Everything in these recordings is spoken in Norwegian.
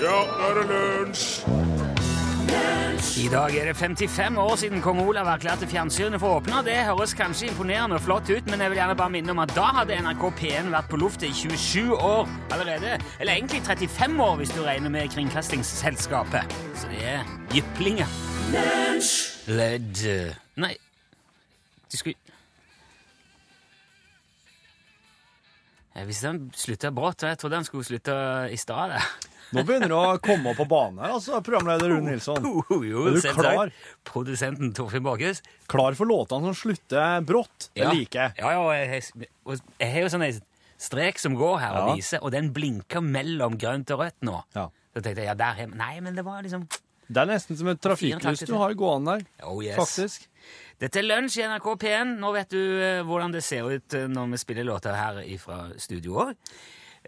Ja, nå er det lunsj! I dag er det 55 år siden kong Olav erklærte fjernsynet for å åpne. Det høres kanskje imponerende og flott ut, men jeg vil gjerne bare minne om at da hadde NRK P1 vært på luftet i 27 år allerede. Eller egentlig 35 år, hvis du regner med Kringkastingsselskapet. Så det er jyplinger. Ledd Nei, du skulle Jeg visste han slutta brått, og jeg trodde han skulle slutte i stad. Nå begynner du å komme på banen altså, programleder Rune Nilsson. Jo, jo, Er du klar? Produsenten Torfinn Bakhus. Klar for låtene som slutter brått. Det liker jeg. Ja, ja, jeg, jeg har jo sånn en strek som går her og Ja. viser, og den blinker mellom grønt og rødt nå. Ja. Så tenkte jeg, ja, der har Nei, men det var liksom Det er nesten som et trafikklys du har gående der, Oh yes. faktisk. Dette er lunsj i NRK P1. Nå vet du eh, hvordan det ser ut eh, når vi spiller låter her fra studio òg.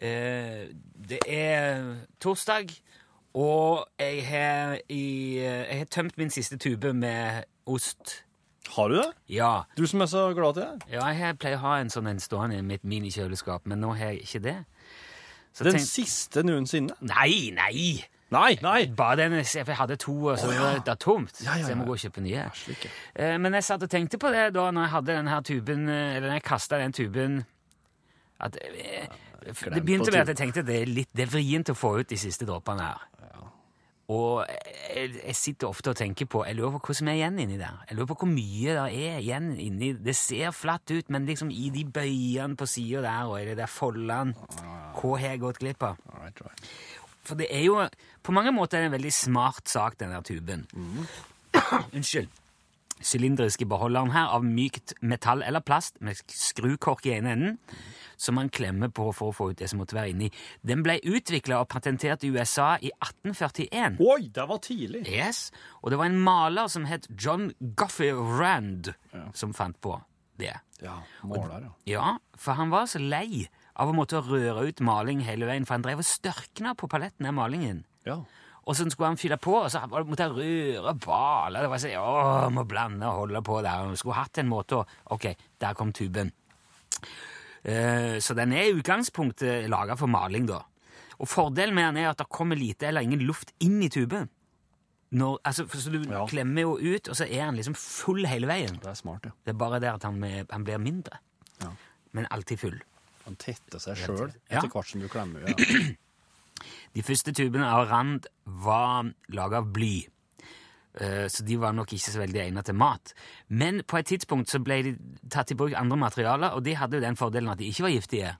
Eh, det er torsdag, og jeg har, i, jeg har tømt min siste tube med ost. Har du det? Ja. Du som er så glad til det? Ja, jeg pleier å ha en sånn en stående i mitt minikjøleskap, men nå har jeg ikke det. Så Den tenk- siste noensinne? Nei, nei! Nei, nei! Bare den, jeg hadde to, så var det tomt. Ja, ja, Så jeg må gå og kjøpe nye. ja. Eh, Men jeg satt og tenkte på det da når jeg hadde den her tuben, eh, eller når jeg kasta den tuben at, Det begynte med at jeg tenkte det er litt det er vrient å få ut de siste dråpene her. Og jeg, jeg sitter ofte og tenker på Jeg lurer på hva som er igjen inni der. Jeg lurer på hvor mye det er igjen inni Det ser flatt ut, men liksom i de bøyene på sida der og i de der foldene Hva har jeg gått glipp av? Right, right. For det er jo På mange måter er det en veldig smart sak, den der tuben. Unnskyld. Sylindriske beholderen her av mykt metall eller plast med skrukork i ene enden, som man klemmer på for å få ut det som måtte være inni. Den ble utvikla og patentert i USA i 1841. Oi, det var tidlig! Yes, Og det var en maler som het John Guffey Rand, som fant på det. Ja, måler, ja. Ja, for han var så lei av å måtte røre ut maling hele veien, for han drev og størkna på paletten av malingen. ja. Og så skulle han fylle på, og så måtte han røre bale Det var sånn, å, må blande og holde på der. Han skulle hatt en måte å Ok, der kom tuben. Eh, så den er i utgangspunktet laga for maling, da. Og fordelen med den er at det kommer lite eller ingen luft inn i tuben. Når, altså, så du Ja. klemmer jo ut, og så er han liksom full hele veien. Det er smart, ja. Det er bare det at han, han blir mindre. Ja. Men alltid full. Han tetter seg sjøl etter hvert som du klemmer. Ja. De første tubene av Rand var laga av bly, eh, så de var nok ikke så veldig egnet til mat. Men på et tidspunkt så ble de tatt i bruk andre materialer, og de hadde jo den fordelen at de ikke var giftige.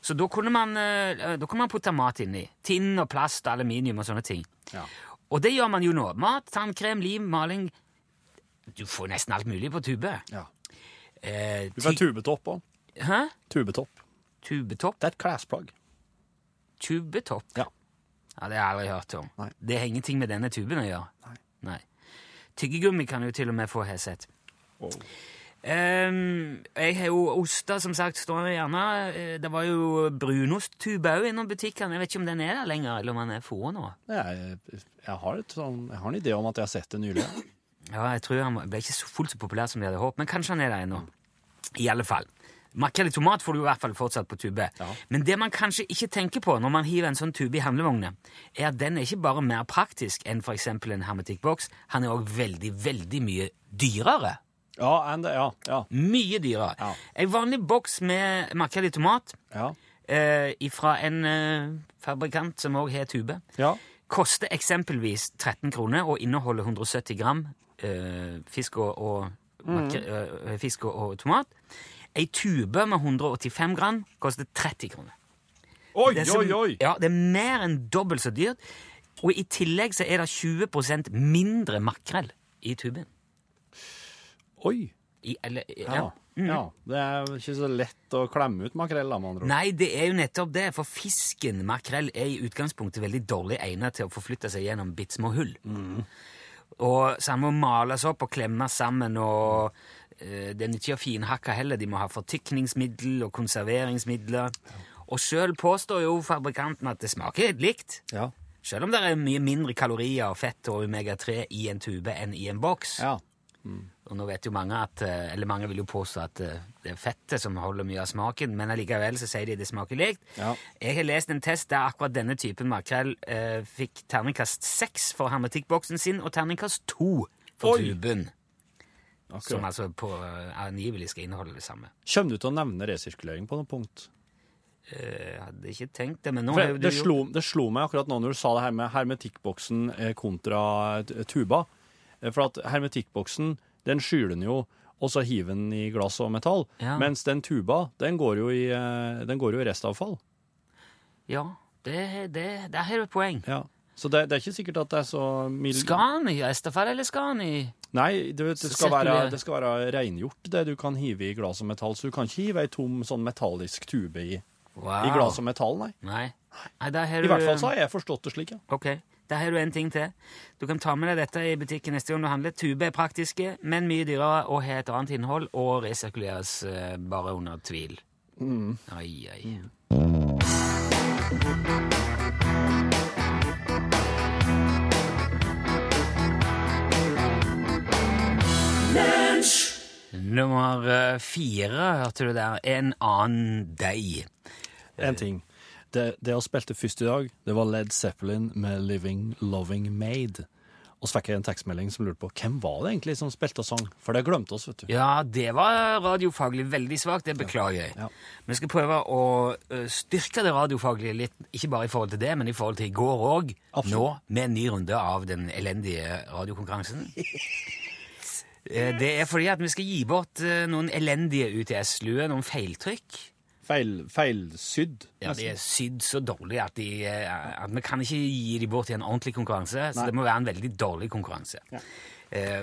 Så da kunne man, eh, da kunne man putte mat inni. Tinn og plast, aluminium og sånne ting. Ja. Og det gjør man jo nå. Mat, tannkrem, lim, maling Du får nesten alt mulig på tube. ja. Eh, Du kan tubetopp òg. Hæ? Tubetopp. Tubetopp? Det er et klesplagg. Tubetopp? Ja. Ja, Det har jeg aldri hørt om. Nei. Det har ingenting med denne tuben å gjøre. Nei. Nei. Tyggegummi kan du til og med få, har jeg sett. Ehm, jeg har jo oster, som sagt, stående gjerne. Eh, Det var jo brunosttube òg innom butikkene. Jeg vet ikke om den er der lenger, eller om den er få nå. Jeg, jeg, har et sånn, jeg har en idé om at jeg har sett det nylig. Ja, jeg tror han ble ikke så fullt så populær som de hadde håpet, men kanskje han er der ennå. I alle fall. Makrell i tomat får du i hvert fall fortsatt på tube. Ja. Men det man kanskje ikke tenker på når man hiver en sånn tube i handlevogna, er at den er ikke bare mer praktisk enn f.eks. en hermetikkboks, han er òg veldig, veldig mye dyrere. Ja, and, ja, ja, Mye dyrere. Ja. En vanlig boks med makrell i tomat ja. eh, fra en eh, fabrikant som òg har tube, ja. koster eksempelvis 13 kroner og inneholder 170 gram eh, fisk, og, og, makre- eh, fisk og, og tomat. Ei tube med 185 gram koster 30 kroner. Oi, er oi, oi! Ja, det er mer enn dobbelt så dyrt. Og i tillegg så er det 20% mindre makrell i tuben. Oi! I, eller, ja. Ja. ja. Det er ikke så lett å klemme ut makrell, da, med andre ord. Nei, det er jo nettopp det, for fisken, makrell, er i utgangspunktet veldig dårlig egnet til å forflytte seg gjennom bitte små hull. Og så den må males opp og klemmes sammen, og eh, det er ikke å finhakke heller. De må ha fortykningsmiddel og konserveringsmidler. Og sjøl påstår jo fabrikanten at det smaker helt likt. Ja. Selv om det er mye mindre kalorier og fett og omega-3 i en tube enn i en boks. ja. Og nå vet jo mange at, eh, eller mange vil jo påstå at eh, det er fettet som holder mye av smaken, men allikevel så sier de det smaker likt. Ja. Jeg har lest en test der akkurat denne typen makrell eh, fikk terningkast seks for hermetikkboksen sin, og terningkast to for Oi! tuben. Som Akkurat. altså på eh, angivelig skal inneholde det samme. Kommer du til å nevne resirkulering på noe punkt? Eh, Jeg hadde ikke tenkt det, men nå For det, det, slo, det slo meg akkurat nå når du sa det her med hermetikkboksen eh, kontra tuba. For at hermetikkboksen, den skyler den jo, og så hiver den i glass og metall. Ja. Mens den tuba, den går jo i, den går jo i restavfall. Ja, det, det, der har du et poeng. Ja. Så det, det er ikke sikkert at det er så mild... Skal han i restavfall, eller skal han i Nei, det, det, skal være, det skal være rengjort, det du kan hive i glass og metall. Så du kan ikke hive ei tom sånn metallisk tube i, Wow. i glass og metall, nei. Nei. Nei I du, hvert fall så har jeg forstått det slik, ja. Ok, der har du en ting til. Du kan ta med deg dette i butikken neste gang du handler. Tube er praktiske, men mye dyrere og har et annet innhold, og resirkuleres eh, bare under tvil. Ai, ai. Nummer eh, fire, hørte du der. En annen deg. En ting. Det, det jeg spilte først i dag, det var Led Zeppelin med 'Living Loving Made'. Og så fikk jeg en tekstmelding som lurte på hvem var det egentlig som spilte og sang. For det glemte oss, vet du. Ja, det var radiofaglig veldig svakt. Det beklager jeg. Ja. Vi skal prøve å styrke det radiofaglige litt, ikke bare i forhold til det, men i forhold til i går òg. Nå med en ny runde av den elendige radiokonkurransen. Eh, Det er fordi at vi skal gi bort eh, noen elendige UTS-luer, noen feiltrykk. Feil, feilsydd. Ja, De er sydd så dårlig at, de, eh, at vi kan ikke gi de bort i en ordentlig konkurranse. Så Nei. det må være en veldig dårlig konkurranse. Ja.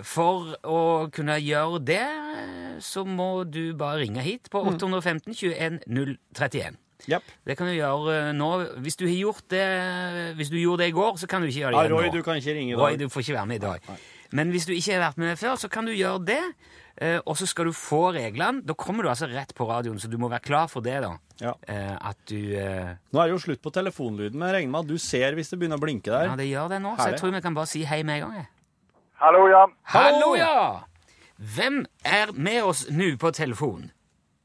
For å kunne gjøre det, så må du bare ringe hit på 815 21 031. Yep. Det kan du gjøre nå. Hvis du har gjort det Hvis du gjorde det i går, så kan du ikke gjøre det igjen nå. Roy, du kan ikke ringe i Roy, du får ikke være med i dag. Men hvis du ikke har vært med før, så kan du gjøre det. eh, Og så skal du få reglene. Da kommer du altså rett på radioen, så du må være klar for det. da. Ja. Eh, At du eh, Nå er det jo slutt på telefonlyden, men jeg regner med at du ser hvis det begynner å blinke der. Ja, det gjør det nå, så jeg tror vi kan bare si hei med en gang. jeg. Hallo, ja. Hallo, ja! Hvem er med oss nå på telefon?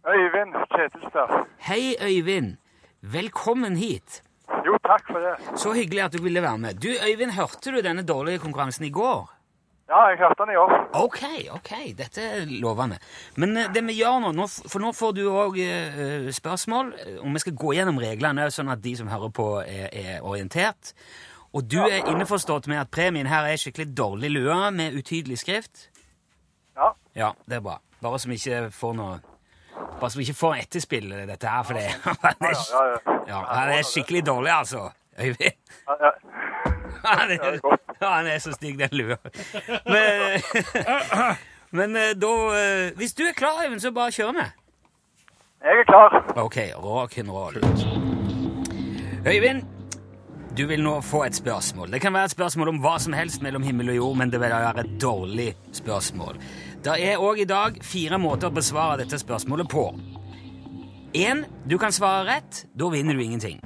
Øyvind Kjetilstad. Hei, Øyvind. Velkommen hit. Jo, takk for det. Så hyggelig at du ville være med. Du, Øyvind, hørte du denne dårlige konkurransen i går? Ja, jeg hørte den i år. Ok, ok, dette er lovende. Men eh, det vi gjør nå, nå for nå får du òg spørsmål, eh, om vi skal gå gjennom reglene, sånn at de som hører på, er, er orientert. Og du er innforstått med at premien her er skikkelig dårlig lue med utydelig skrift? Ja. Ja, det er bra. Bare så vi ikke får noe Bare så vi ikke får etterspill, dette her, for det, Ja, ja, ja. han er skikkelig dårlig, altså. Øyvind. Ja, ja. Han er, han er så stygg, den lua. Men, men eh, da eh, Hvis du er klar, Øyvind, så bare kjør vi. Jeg er klar. OK, rock'n'roll. Øyvind, du vil nå få et spørsmål. Det kan være et spørsmål om hva som helst mellom himmel og jord, men det vil være et dårlig spørsmål. Det er òg i dag fire måter å besvare dette spørsmålet på. Én, du kan svare rett. Da vinner du ingenting.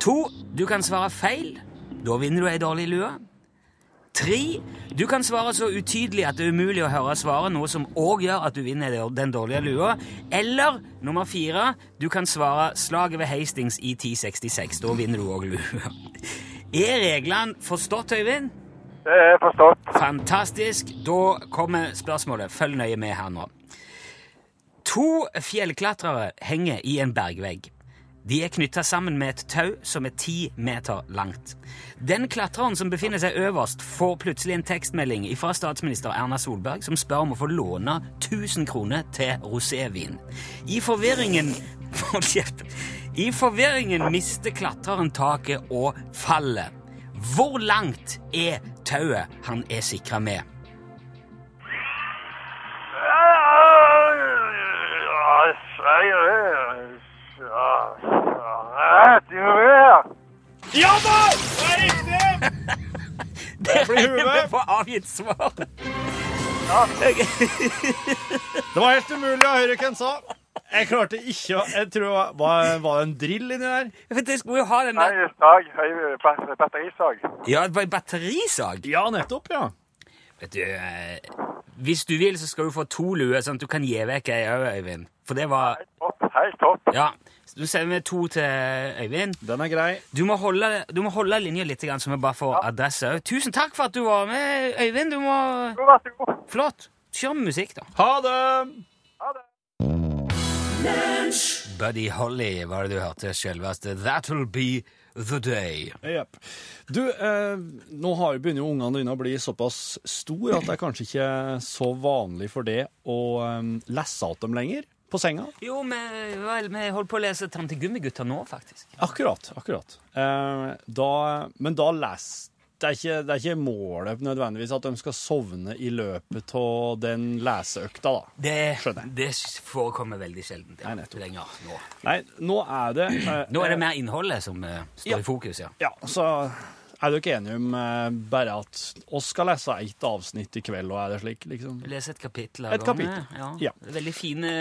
To, du kan svare feil. Da vinner du ei dårlig lue. Tre, du kan svare så utydelig at det er umulig å høre svaret, noe som òg gjør at du vinner den dårlige lua. Eller nummer fire, du kan svare 'Slaget ved Hastings i 1066'. Da vinner du òg lua. Er reglene forstått, Øyvind? Det er forstått. Fantastisk. Da kommer spørsmålet. Følg nøye med her nå. To fjellklatrere henger i en bergvegg. De er knytta sammen med et tau som er ti meter langt. Den klatreren som befinner seg øverst, får plutselig en tekstmelding fra statsminister Erna Solberg som spør om å få låne 1000 kroner til rosévin. I forvirringen. I forvirringen mister klatreren taket og faller. Hvor langt er tauet han er sikra med? Ja da! Det er riktig! Det blir huet. Vi får avgitt svar. Ja. Det var helt umulig å høre hva han sa. Jeg klarte ikke å Jeg tror det var, var det en drill inni der? Det skulle jo ha den Nei, der sag. høy- Batterisag. Ja, det var en batterisag. Ja, nettopp, ja. Vet du, eh, hvis du vil, så skal du få to luer, sånn at du kan gi vekk ei òg, Øyvind. For det var Helt topp. Helt topp. Ja. Du sender med to til Øyvind. Den er grei. Du må holde, du må holde linja litt, grann, så vi bare får adresse òg. Tusen takk for at du var med, Øyvind. Du må Jo, Vær så god. Flott. Kjør musikk, da. Ha det! Ha det. Buddy Holly var det du hørte selveste. That'll be the day. Yep. Du, eh, nå har, begynner jo ungene dine å bli såpass store at det er kanskje ikke så vanlig for det å eh, lese av dem lenger på senga? Jo, vi, vel, vi holder på å lese Tante Gummigutta nå, faktisk. Akkurat. akkurat. Eh, da, men da les det er, ikke, det er ikke målet nødvendigvis at de skal sovne i løpet av den leseøkta, da. Det, Skjønner jeg. det forekommer veldig sjelden ja, Nei, lenger nå. Nei, nå er det eh, Nå er det mer innholdet som eh, står Ja. i fokus, ja. Ja, så er dere enige om eh, bare at oss skal lese ett avsnitt i kveld, og er det slik, liksom? Lese et kapittel av Et kapittel, Ja. ja. Det er Veldig fine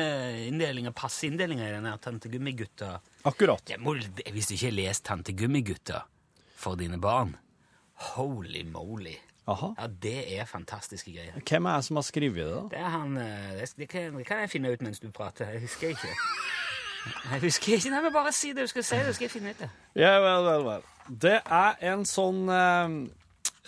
inndelinger, passe inndelinger i denne Tante Gummigutta. Akkurat. Jeg må, hvis du ikke har lest Tante Gummigutta for dine barn Holy moly. Aha. Ja, det er fantastiske greier. Hvem er det som har skrevet det, da? Det er han eh, Det, det, kan, det kan jeg finne ut mens du prater. Jeg husker ikke. Jeg husker ikke. Nei, men Bare si det du skal si, det skal jeg finne ut det. Ja, vel, vel, vel. Det er en sånn eh,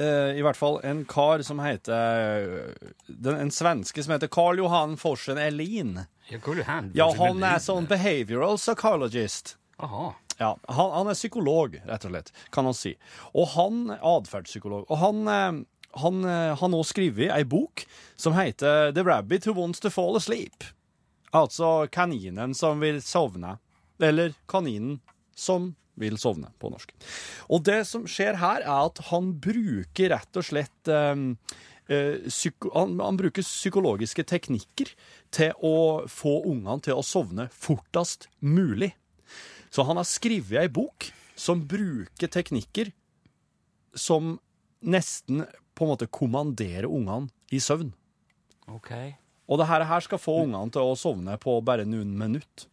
eh, I hvert fall en kar som heter den, En svenske som heter Carl Johan Forsen Elin. Ja, hvor Johan. han? Ja, han er sånn behavioral psychologist. Aha. Ja, han, han er psykolog, rett og slett, kan man si. Og han atferdspsykolog. Og han eh, han eh, har nå skrevet ei bok som heter The Rabbit Who Wants to Fall Asleep. Altså kaninen som vil sovne. Eller kaninen som vil sovne, på norsk. Og det som skjer her, er at han bruker rett og slett eh, psyko han, han bruker psykologiske teknikker til å få ungene til å sovne fortest mulig. Så han har skrevet ei bok som bruker teknikker som nesten på en måte kommanderer ungene i søvn. Ok. Og det her, skal få ungene til å sovne på bare noen minutt.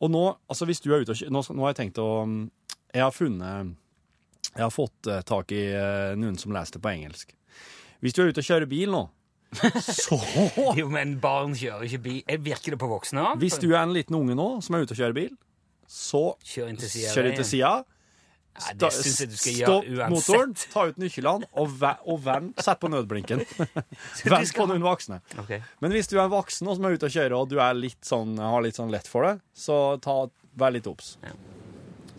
Og nå, altså hvis du er ute og nå, nå har jeg tenkt å Jeg har funnet Jeg har fått eh, tak i eh, noen som leser det på engelsk. Hvis du er ute og kjører bil nå, så Jo, men barn kjører ikke bil. Eh, Virker det på voksne? Hvis du er en liten unge nå som er ute og kjører bil, så Kjør inn til sida. Ja, det syns jeg du skal gjøre Stopp motoren, ta ut nøklene og, og vend, sett på nødblinken. du Vend på noen voksne. Okay. Men hvis du er voksen og som er ute og kjører, og du er litt sånn, har litt sånn lett for det, så ta, vær litt obs. Ja.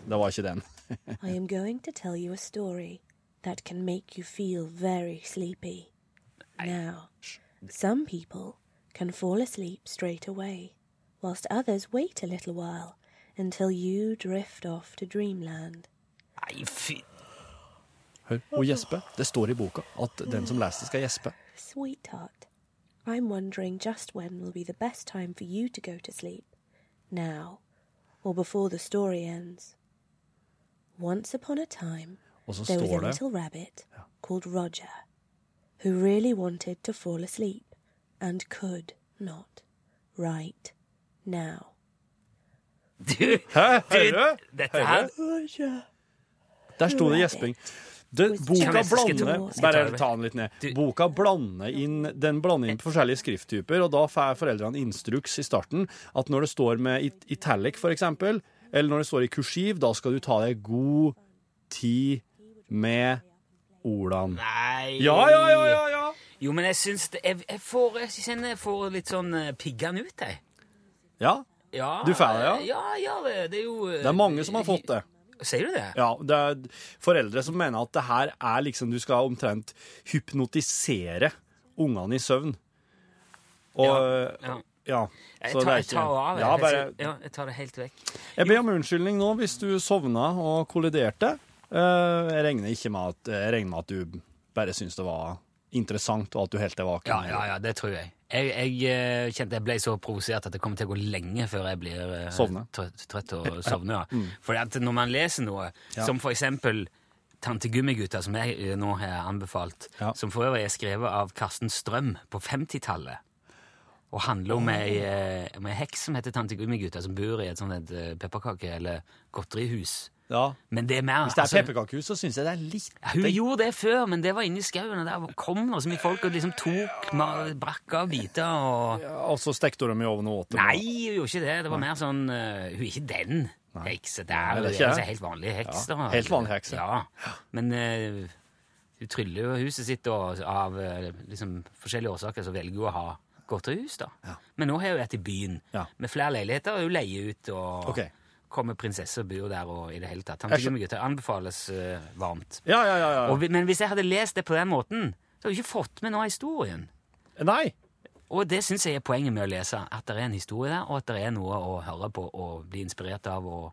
Det var ikke den. I am going to tell you a story that can make you feel very sleepy. Now, some people can fall asleep straight away, whilst others wait a little while until you drift off to dreamland. Nei, fy Hør, og gjespe. Det står i boka at den som leser skal gjespe. Sweetheart, I'm wondering just when will be the best time for you to go to sleep. Now, or before the story ends. Once upon a time, there was a little rabbit called Roger who really wanted to fall asleep and could not right now. Du, Hæ? Hører du? dette her Roger. Der sto det gjesping. Det, boka jeg- jeg blander jeg Bare ta den litt ned. Boka blander inn Den blander inn forskjellige skrifttyper, og da får foreldrene instruks i starten at når det står med it- italic, for eksempel, eller når det står i kursiv, da skal du ta deg god tid med ordene. Nei Ja, ja, ja, ja! ja. Jo, men jeg syns det Jeg, jeg, får, jeg kjenner jeg får litt sånn uh, ut, jeg. ja. Ja, Du får det, ja? Ja, ja, det, det er jo eh, Det er mange som har fått det. Sier du det? Ja, det er foreldre som mener at det her er liksom Du skal omtrent hypnotisere ungene i søvn. Og Ja. ja. Jeg så det tar, jeg tar av Ja, jeg, bare, ja, jeg tar det helt vekk. jeg ber om unnskyldning nå hvis du sovna og kolliderte. Eh, Jeg regner med at, jeg regner med at du bare syns det var interessant, og at du helt er vaken. Ja, ja, ja, det tror jeg. Jeg, jeg eh, kjente jeg ble så provosert at det kommer til å gå lenge før jeg blir eh, Sovne. trøtt, og sovner. Ja. Fordi at når man leser noe, som for eksempel Tante Gummigutta, som jeg eh, nå har anbefalt, Ja. som for øvrig er skrevet av Karsten Strøm på 50-tallet, og handler om ei, ei heks som heter Tante Gummigutta, som bor i et sånt pepperkake- eller godterihus Ja. Men det er mer Hvis det er altså- pepperkakehus, så syns jeg det er litt Hun gjorde det før, men det var inne i skauen, og der kom det så mye folk og liksom tok brakka av biter og Og så stekte hun dem i ovnen og åt dem. Nei, hun gjorde ikke det. Det var mer sånn uh, Hun er ikke den hekse. der. Hun er en helt vanlig heks. Ja, da. helt vanlig heks, ja. Ja. Men uh, hun tryller jo huset sitt, og av uh, liksom, forskjellige årsaker så velger hun å ha godterihus. da. Men nå har hun vært i byen Ja. med flere leiligheter, og hun leier ut. og Ok. Kommer prinsesser og bor der og i det hele tatt. Bygger. Anbefales uh, varmt. Ja, ja, ja. ja. Og, men hvis jeg hadde lest det på den måten, så hadde jeg ikke fått med noe av historien. Nei. Og det syns jeg er poenget med å lese. At det er en historie der, og at det er noe å høre på og bli inspirert av og,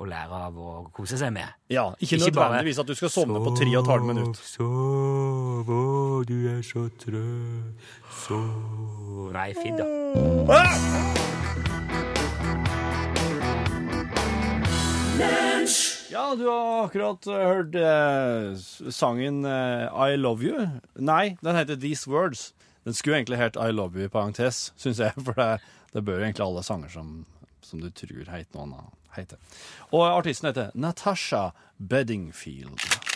og lære av og kose seg med. Ja, ikke, Ikke nødvendigvis at du skal sovne på tre og et halvt minutt. Sov, å, du er så trøtt, sov Nei, fint, da. Ja, du har akkurat eh, hørt eh, sangen eh, I Love You. Nei, den heter These Words. Den skulle egentlig hett I Love You i parentes, syns jeg, for det, det bør jo egentlig alle sanger som, som du tror heter noe annet, hete. Og artisten heter Natasha Bedingfield.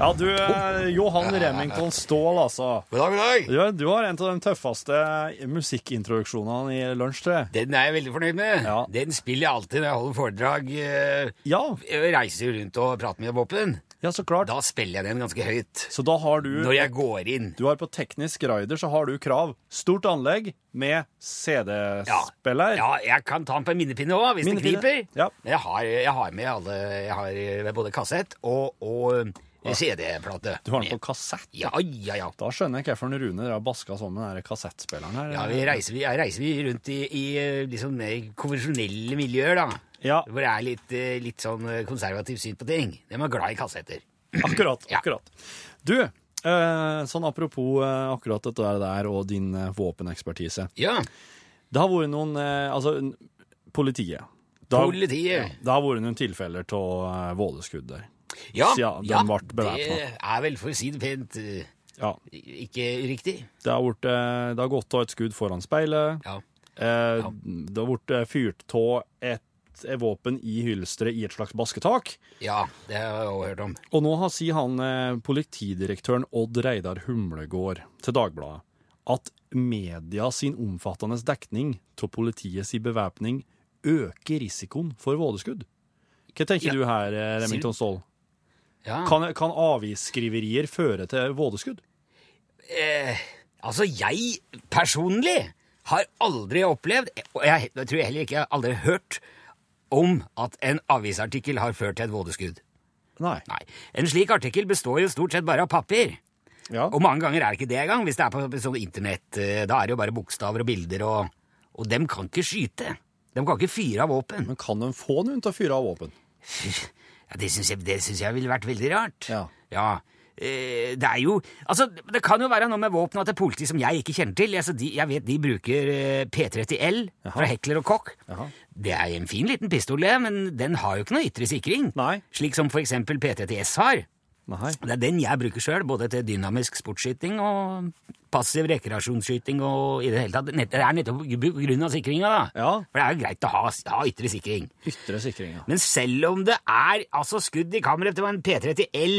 Ja, du, eh, Johan Remington Ståhl, altså. God dag, god dag. Du, du har en av de tøffeste musikkintroduksjonene i lunsj, tror jeg. Den er jeg veldig fornøyd med. Ja. Den spiller jeg alltid når jeg holder foredrag. eh, Ja, Jeg reiser rundt og prater med våpen. ja, så klart. Da spiller jeg den ganske høyt. Så da har du Når jeg går inn. Du har på teknisk rider så har du krav. Stort anlegg med CD-spiller. Ja, jeg kan ta den på en minnepinne òg, hvis Minnepinne, det kniper. ja. Men jeg har, jeg har med alle Jeg har eh, både kassett og, og CD-plate. Du har den på kassett. Ja, ja, ja. Da skjønner jeg hvorfor Rune har baska sammen den kassettspilleren her. Ja, vi reiser, vi, reiser vi rundt i, i liksom mer konvensjonelle miljøer, da. Ja, Hvor det er litt, eh, litt sånn eh, konservativt syn på ting. De er glad i kassetter. akkurat. Ja. Du, eh, sånn apropos akkurat dette der og din våpenekspertise. Ja, Det har vært noen Altså, politiet. Det har, politiet. det har vært noen tilfeller av vådeskudd der. Ja, Ja, ja, det er vel, for å si det pent, eh, Ja. ikke riktig. Det har, vært, eh, det har gått av et skudd foran speilet. Ja. Eh, Det har vært eh, fyrt av et, våpen i hylsteret i et slags basketak. ja, det har jeg også hørt om. Og nå har sier han politidirektøren Odd Reidar Humlegård til Dagbladet at media sin omfattende dekning av politiets bevæpning øker risikoen for vådeskudd. Hva tenker Ja. du her, Remington Ståhl? Ja. Kan, kan avisskriverier føre til vådeskudd? Eh, altså, jeg personlig har aldri opplevd, og jeg, jeg tror heller ikke jeg har aldri hørt, om at en avisartikkel har ført til et vådeskudd. Nei. Nei. En slik artikkel består jo stort sett bare av papir. Ja. Og mange ganger er det ikke det engang. Hvis det er på sånn internett, eh, da er det jo bare bokstaver og bilder, og, og dem kan ikke skyte. De kan ikke fyre av våpen. Men kan de få noen til å fyre av våpen? Ja, det syns jeg, det synes jeg ville vært veldig rart. Ja. Ja. Eh, det er jo Altså, det kan jo være noe med våpna til politiet som jeg ikke kjenner til. Altså, de, jeg vet de bruker eh, P30L fra Hekler og Koch. Jaha. Det er en fin liten pistol, det, men den har jo ikke noe ytre sikring. Nei. Slik som for eksempel P30S har. Nei. Det er den jeg bruker sjøl, både til dynamisk sportsskyting og passiv rekreasjonsskyting og i det hele tatt. Det er nettopp av sikringa, da. Ja. For det er jo greit å ha, ha ytre sikring. Ytre sikring, ja. Men selv om det er altså skudd i kammeret til en P30L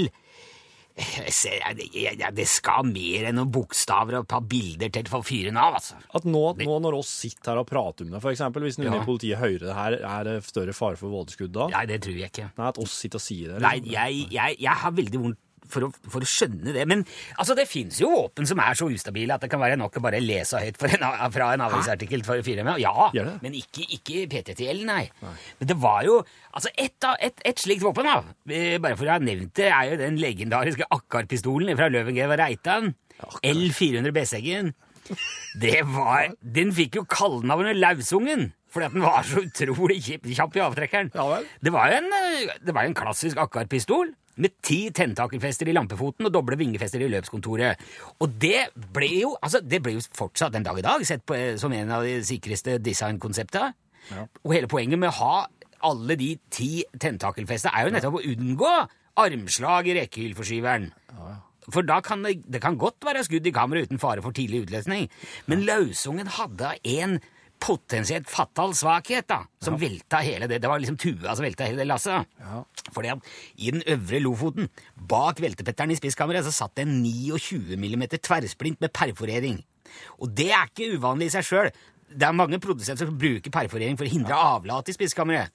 Det skal mer enn noen bokstaver og et par bilder til for å fyre den av, altså. At nå, nå når oss sitter her og prater om det, eksempel, hvis noen Ja. i politiet hører det her, er det større fare for vådeskudd da? Nei, det tror jeg ikke. Nei, at oss sitter og sier det? Nei, liksom. jeg, jeg, jeg har veldig vondt for å, for å skjønne det. Men altså, det fins jo våpen som er så ustabile at det kan være nok å bare lese høyt for en, fra en avisartikkel for å fyre med. Ja, men ikke, ikke P30L, nei. Men det var jo Altså, et, et, et slikt våpen, da, eh, bare for å ha nevnt det, er jo den legendariske Akkar-pistolen fra Løvengrave Reitan. L400 Besseggen. Det var Den fikk jo kallenavnet Lausungen. Fordi at den var så utrolig kjapp, i avtrekkeren. Ja vel. Det var jo en, eh, det var en klassisk Akkar-pistol med ti tentakelfester i lampefoten og doble vingefester i løpskontoret. Og det ble jo altså det ble jo fortsatt den dag i dag sett på eh, som en av de sikreste designkonseptene. Og hele poenget med å ha alle de ti tentakelfestene er jo nettopp å unngå armslag i rekkehyllforskyveren. for da kan det, det kan godt være skudd i kamera uten fare for tidlig utløsning, men løsungen hadde en potensielt fatal svakhet, da, som velta hele det. Det var liksom tua som velta hele det lasset. Ja. Fordi at i den øvre Lofoten, bak veltepetteren i spisskammeret, så satt det en 29 mm tverrsplint med perforering. Og det er ikke uvanlig i seg sjøl. Det er mange produsenter som bruker perforering for å hindre avlat i spisskammeret.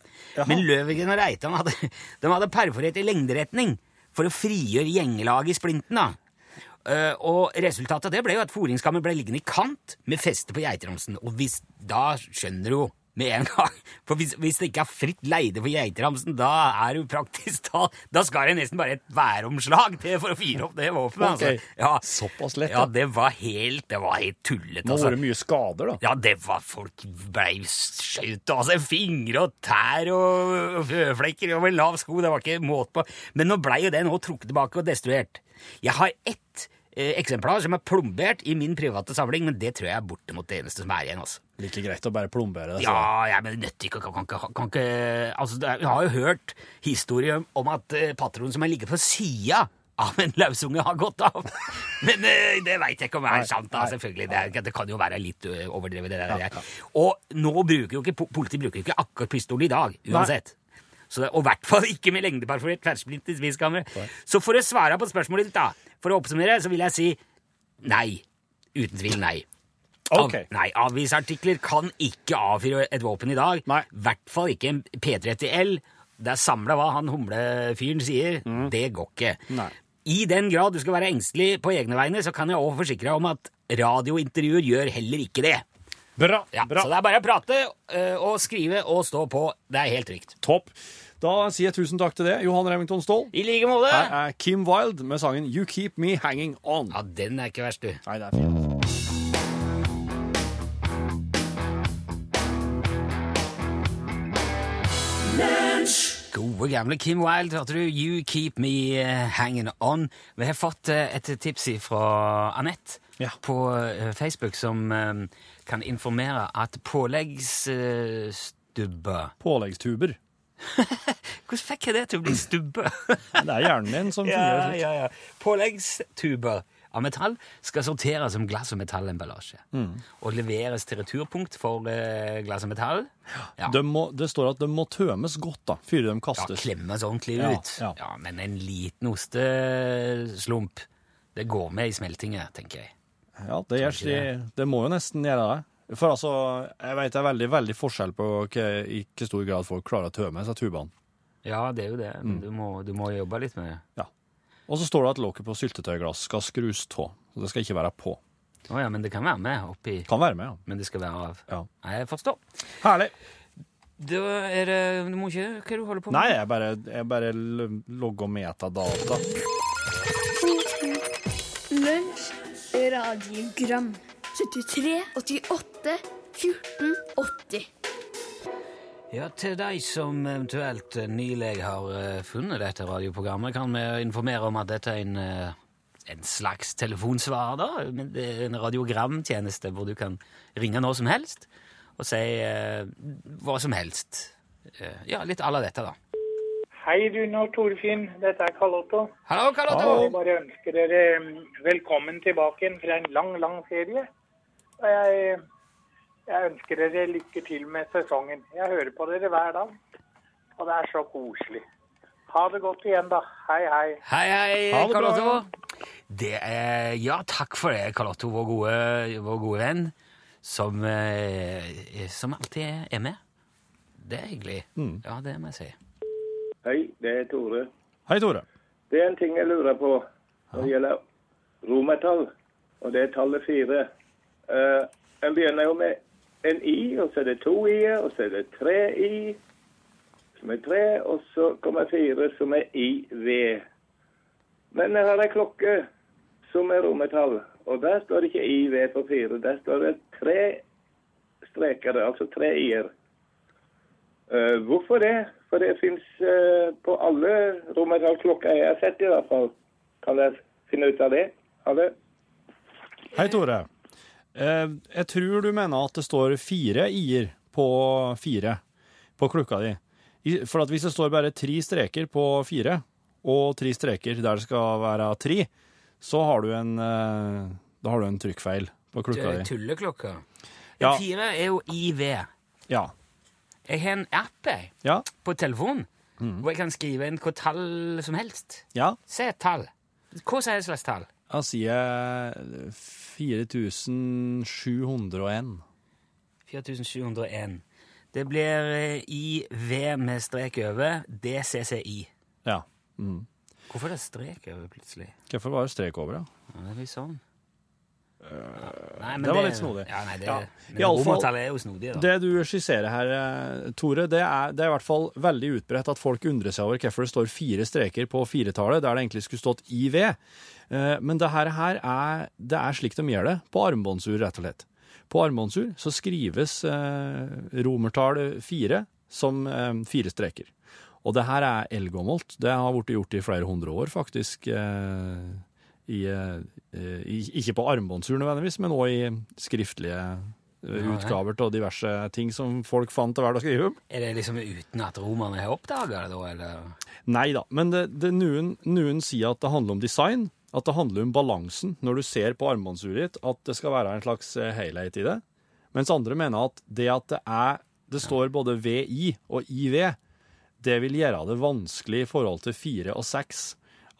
Men Løvegen og Reitan hadde, de hadde perforert i lengderetning for å frigjøre gjengelag i splinten. da. Eh, og resultatet av det ble jo at foringskammer ble liggende i kant med feste på geiteramsen. Og hvis, da skjønner du jo med en gang For hvis, hvis det ikke er fritt leide for geiteramsen, da er du praktisk talt Da skal det nesten bare et væromslag til for å fyre opp det våpenet. Ok, Altså. Ja, såpass lett, Ja, det var helt, det var helt tullete. Det Altså. vært mye skader, da. Ja, det var folk blei skjøt av seg fingre og tær og føflekker over lav sko. Det var ikke måte på. Men nå blei jo det nå trukket tilbake og destruert. Jeg har ett eksemplar som er plombert i min private samling, men det tror jeg er bortimot det eneste som er igjen. altså. Like greit å bare plombere det. så. Ja, ja, men det nytter ikke. Kan, kan, kan, kan ikke altså, det, Jeg har jo hørt historier om at uh, patronen som har ligget på sida av en lausunge, har gått av. Men uh, det veit jeg ikke om er sant. da, selvfølgelig. Det, er, det kan jo være litt eh, overdrevet, det der. Og nå bruker jo ikke politiet bruker jo ikke akkurat pistol i dag, uansett. Så det, og i hvert fall ikke med lengdeperforert tverrsplint i spiskammeret. Så for å svare på spørsmålet ditt, da, for å oppsummere, så vil jeg si nei. Uten tvil nei. Av, okay. nei, Avvisartikler kan ikke avfyre et våpen i dag. I hvert fall ikke en P30L. Det er samla hva han humlefyren sier. Det går ikke. Mm. Nei. I den grad du skal være engstelig på egne vegne, så kan jeg også forsikre deg om at radiointervjuer gjør heller ikke det. Bra. Ja, bra. Så det er bare å prate øh, og skrive og stå på. Det er helt trygt. Topp. Da sier jeg tusen takk til det, Johan Remington Ståhl. I like måte. Her er Kim Wilde med sangen You Keep Me Hanging On. Ja, den er ikke verst, du. Nei, det er fint. Gode gamle Kim Wilde, hørte du? You Keep Me eh, Hanging On. Vi har fått eh, et tips fra Anette Ja. på eh, Facebook som eh, kan informere at påleggsstubber Påleggstuber. Hvordan fikk jeg det til å bli stubbe? Det er hjernen din som fungerer slik. ja, ja. Påleggstuber av metall skal sorteres som glass- og metallemballasje. Mm. Og leveres til returpunkt for eh, glass og metall. Ja. De må, det står at de må tømes godt da, før de kastes. Ja, klemmes ordentlig Ja, ut. ja. Ja, men en liten osteslump, det går med i smeltinga, tenker jeg. Ja, det, gjør, det, det må jo nesten gjøre det. For altså, jeg vet det er veldig, veldig forskjell på i hvor stor grad folk klarer å tømme seg tubene. Ja, det er jo det. Mm. Men du, må, du må jobbe litt med det. Ja. Og så står det at lokket på syltetøyglass skal skrus av. Så det skal ikke være på. Å ja, men det kan være med oppi. Kan være med, ja. Men det skal være av. Ja. Jeg forstår. Herlig. Da er det Du må ikke Hva er det du holder på med? Nei, jeg bare, jeg bare logger metadata. Radiogram 73, 88, 14, 80 Ja, Til de som eventuelt eh, nylig har eh, funnet dette radioprogrammet, kan vi informere om at dette er en, eh, en slags telefonsvarer. da, En radiogramtjeneste hvor du kan ringe når som helst og si eh, hva som helst. Ja, litt à la dette, da. Hei, Rune og Torfinn. Dette er Karl Otto. Hallo, Karl Otto! Jeg bare ønsker dere mm, velkommen tilbake igjen fra en lang, lang ferie. Og jeg, jeg ønsker dere lykke til med sesongen. Jeg hører på dere hver dag, og det er så koselig. Ha det godt igjen, da. Hei, hei. Hei, hei, Karl. Otto. Det er, ja, takk for det, Karl Otto, vår gode, vår gode venn, som, eh, som alltid er med. Det er hyggelig. Ja, det må jeg si. Det er Tore. Hei, Tore. Det er en ting jeg lurer på når det gjelder romertall, og det er tallet fire. Uh, en begynner jo med en i, og så er det to i-er, og så er det tre i, som er tre, og så kommer fire, som er i-v. Men jeg har ei klokke som er romertall, og der står det ikke i-v på fire. Der står det tre streker, altså tre i-er. Uh, hvorfor det? For det fins på alle romertallklokker jeg har sett, i hvert fall. Kan jeg finne ut av det? Ha det. Hei, Tore. Eh, jeg tror du mener at det står fire i-er på fire på klokka di. For at hvis det står bare tre streker på fire, og tre streker der det skal være tre, så har du en, eh, da har du en trykkfeil på klokka di. Tulleklokka. Ja. Fire er jo IV. Ja. Jeg har en app jeg, Ja. på telefonen Mm. hvor jeg kan skrive inn hva tall som helst. ja. Se et tall. Hva som helst slags tall. Da sier jeg 4701. 4701. Det blir eh, IV med strek over DCCI. Ja. Mm. Hvorfor er det strek over plutselig? Hvorfor var det strek over, da? Ja, det blir sånn. Nei, det var litt snodig. Ja, nei, det, Ja. men romertallet er jo snodig, da. Det du skisserer her, eh, Tore, det er, det er i hvert fall veldig utbredt at folk undrer seg over hvorfor det står fire streker på firetallet, der det egentlig skulle stått IV. Eh, Men det her, her er, det er slik de gjør det på armbåndsur, rett og slett. På armbåndsur så skrives eh, romertall fire som eh, fire streker. Og det her er eldgammelt. Det har blitt gjort i flere hundre år, faktisk. Eh, i, eh, i, ikke på armbåndsur nødvendigvis, men òg i skriftlige eh, utgaver av diverse ting som folk fant til verdt å skrive om. Er det liksom uten at romerne har oppdaga det, da, eller? Nei da, men det, det, noen, noen sier at det handler om design, at det handler om balansen når du ser på armbåndsuret ditt, at det skal være en slags eh, helhet i det. Mens andre mener at det at det er det står både VI og IV, det vil gjøre det vanskelig i forhold til fire og seks.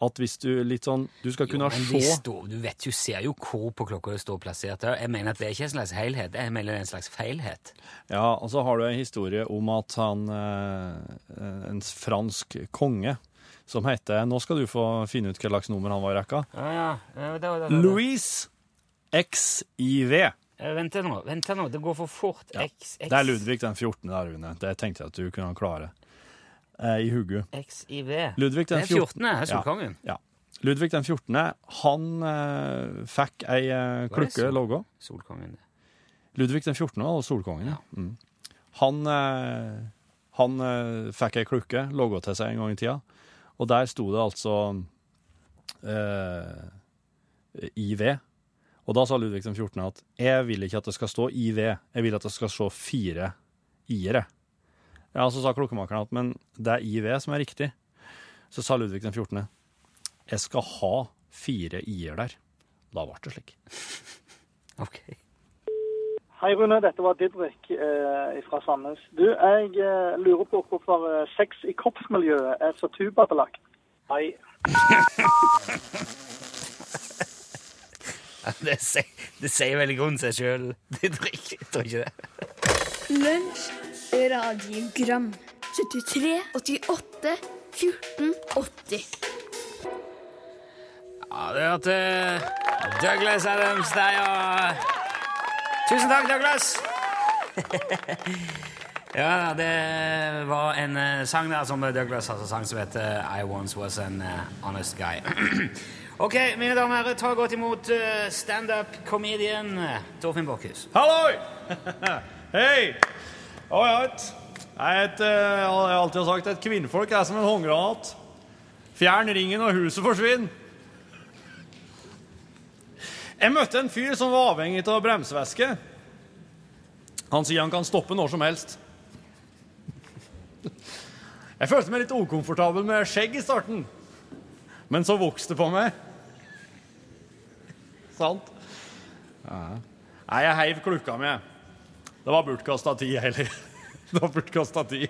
At hvis du litt sånn Du skal kunne men de se står, du vet jo, ser jo hvor på klokka det står plassert. Jeg mener at det er ikke en slags helhet, jeg mener det er en slags feilhet. Ja, og så har du en historie om at han eh, En fransk konge som heter Nå skal du få finne ut hva slags nummer han var i rekka. Ja, ja. ja det, det, det, Louis XIV. Eh, Vent nå, vent nå, det går for fort. Ja. X, X, Det er Ludvig den 14. der, Rune. Det tenkte jeg at du kunne klare. Eh, I hugget. XIV. Ludvig Det er 14. er solkongen. Ja. Ludvig den 14. Han eh, fikk ei eh, klukke logga. Solkongen. Ludvig den 14. var solkongen, ja. Mm. Han, eh, han eh, fikk ei klukke logo til seg en gang i tida, og der sto det altså eh, IV. Og da sa Ludvig den 14. at jeg vil ikke at det skal stå IV, jeg vil at det skal stå fire i-ere. Ja, så sa klokkemakeren at men det er IV som er riktig. Så sa Ludvig den 14. jeg skal ha fire i-er der. Da ble det slik. Ok. Hei Rune, dette var Didrik eh, fra Sandnes. Du, jeg eh, lurer på hvorfor eh, sex i kroppsmiljøet er så tubabelagt. Hei. Det sier, det sier vel i grunnen seg sjøl, Didrik. Jeg tror ikke det. Lunsj, radiogram 73, 88, 14, 80 Ja, du hørte Douglas Adams der, ja. Tusen takk, Douglas. ja, det var en eh, sang der som Douglas altså sang som heter I Once Was An eh, Honest Guy. ok, mine damer og herrer, ta godt imot uh, standup-comedian Torfinn Borchhus. Halloi! Hei! Jeg vet. Jeg eh, jeg har alltid sagt at kvinnfolk er som en håndgranat. Fjern ringen, og huset forsvinner. Jeg møtte en fyr som var avhengig av bremsevæske. Han sier han kan stoppe når som helst. Jeg følte meg litt ukomfortabel med skjegg i starten, men så vokste det på meg. Sant? Nei, jeg heiv klukka mi. Det var bortkasta tid, Eli. Det var bortkasta tid.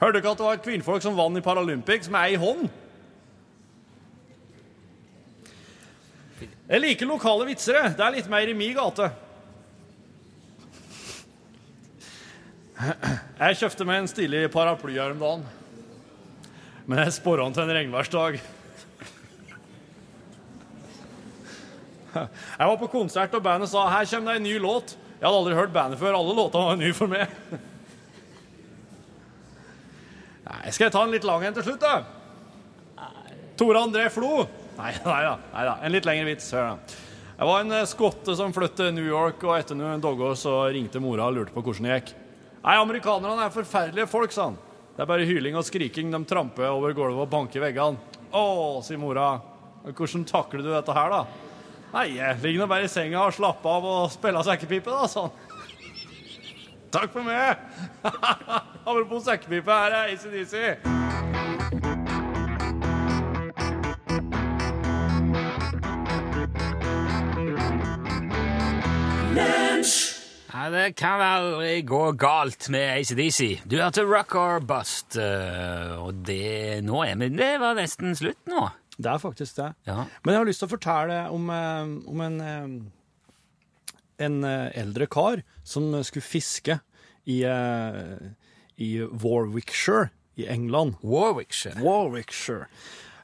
Hørte dere at det var et kvinnfolk som vant i Paralympics med ei hånd? Jeg liker lokale vitser. Det er litt mer i mi gate. Jeg kjøpte meg en stilig paraply her om dagen. Men jeg spora den til en regnværsdag. Jeg var på konsert, og bandet sa 'her kommer det en ny låt'. Jeg hadde aldri hørt bandet før. Alle låtene var nye for meg. Nei, skal jeg ta en litt lang en til slutt, da? Tore André Flo? Nei, nei da. Nei da. En litt lengre vits. Hør, da. Jeg var en eh, skotte som flyttet til New York, og etter noen dager så ringte mora og lurte på hvordan det gikk. Nei, amerikanerne er forferdelige folk, sa han. Det er bare hyling og skriking. De tramper over gulvet og banker veggene. Å, sier mora. Hvordan takler du dette her, da? Nei, jeg ligger nå bare i senga og slapper av og spiller sekkepipe, da, sånn. Takk for meg! Apropos sekkepipe, her er ACDC. Nei, det kan aldri gå galt med ACDC. Du hørte Rock or Bust, eh, og det Nå er vi Det var nesten slutt nå. Det er faktisk det. Ja. Men jeg har lyst til å fortelle om, eh, om en, eh, en eh, eldre kar som skulle fiske i, i Warwickshire i England. Warwickshire. Warwickshire.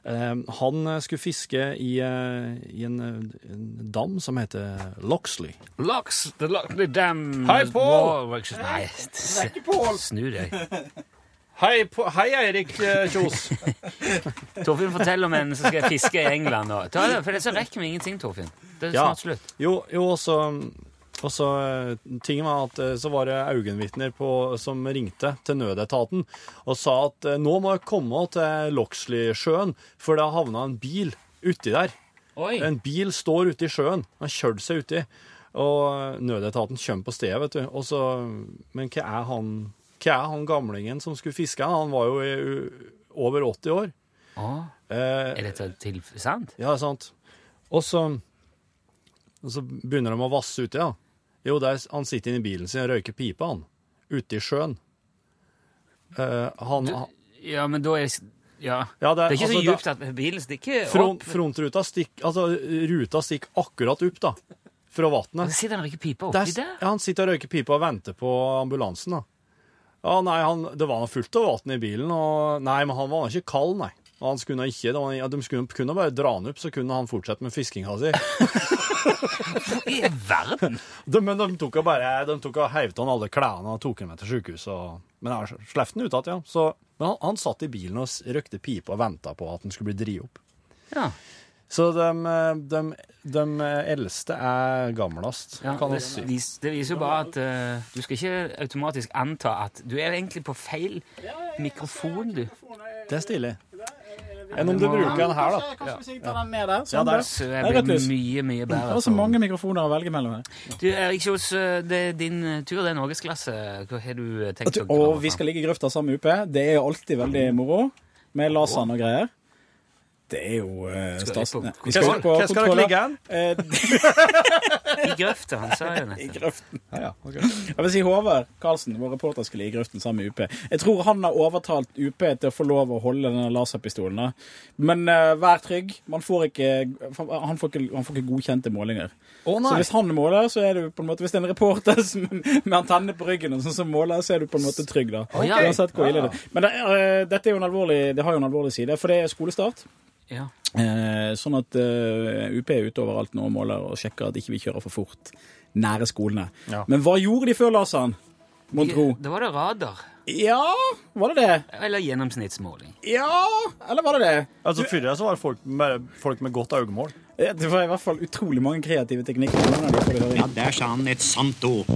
Han skulle fiske i, i en, en dam som heter Loxley. Lox, the Loxley Dam Hei, Paul! Warwickshire. Nei, snu deg. Hei, på, hei Eirik eh, Kjos. Torfinn, fortell om en som skal fiske i England. nå. Ta det, for det så rekker vi ingenting, Torfinn. Det er Ja. snart slutt. Jo, jo også, også eh, Tingen var at eh, så var det øyenvitner på- som ringte til nødetaten og sa at eh, nå må jeg komme til Loxley-sjøen, for det har havna en bil uti der. Oi. En bil står ute i sjøen. Han har kjørt seg uti. Og nødetaten kommer på stedet, vet du. Og så, men hva er han hva er han gamlingen som skulle fiske? Han var jo i, over 80 år. Eh, er dette til sant? ja, sant. Og så, og så begynner de å vasse uti, ja. Jo, der, han sitter inne i bilen sin og røyker pipa, han. Ute i sjøen. Eh, han, Du, ja, men da er Ja. ja, Det er ikke så altså, djupt at bilen stikker Front, opp. frontruta stikker Altså, ruta stikker akkurat opp, da. Fra vannet. så sitter han og røyker pipa oppi der. ja, han sitter og røyker pipa og venter på ambulansen, da. Ja, nei, han, det var noe fullt av vann i bilen, og Nei, men han var ikke kald, nei. Han skulle ikke, var, ja, De skulle kunne bare dra han opp, så kunne han fortsette med fiskinga si. I verden! De, men de tok og bare De tok og heiv av han alle klærne og tok ham med til sjukehuset. Men jeg slapp han ut igjen, ja. Så, men han, han satt i bilen og røkte pipe og venta på at han skulle bli dritt opp. Ja. Så de, de, de eldste er gamlest, Ja, det, det viser jo bare at uh, du skal ikke automatisk anta at Du er egentlig på feil mikrofon, du. Det er stilig. Enn om du bruker den her, da. Kanskje vi skal ta den med der? Ja, Sånn der. der. Så jeg er mye, blir mye, mye Det er så mange mikrofoner å velge mellom her. Du, Erik Kjos, eh, det er din eh, tur. Det er norgesklasse. Hva har du eh, tenkt å Og grave vi skal ligge i grøfta sammen med UP. Det er jo alltid veldig moro med laseren og greier. Det er jo uh, Skal stas. Hva Vi skal på hva skal dere ligge an? Eh, I grøfta, han sa jo I grøften. Ja, ja, okay. Jeg vil si Håvard Karlsen, vår reporter, skulle i grøften sammen med UP. Jeg tror han har overtalt UP til å få lov å holde denne laserpistolen. da. Men uh, vær trygg. Man får ikke, han, får ikke, han får ikke godkjente målinger. Å, Så hvis han måler, så er du på en måte Hvis det er en reporter som, med antenne på ryggen og sånn som måler, så er du på en måte trygg, da. Ja. Uansett hvor ille det er. Men det, eh, dette er jo en alvorlig, det har jo en alvorlig side, for det er skolestart. Ja. Eh, sånn at eh, UP er ute overalt nå og måler og sjekker at ikke vi kjører for fort nære skolene. Ja. Men hva gjorde de før Larsan? Mon tro. Da var det radar. Ja, var det det? Eller gjennomsnittsmåling. Ja, eller var det det? Altså, Før så var det folk med, folk med godt øyemål. Ja, Det var i hvert fall utrolig mange kreative teknikker. Ja, der sa han et sant ord.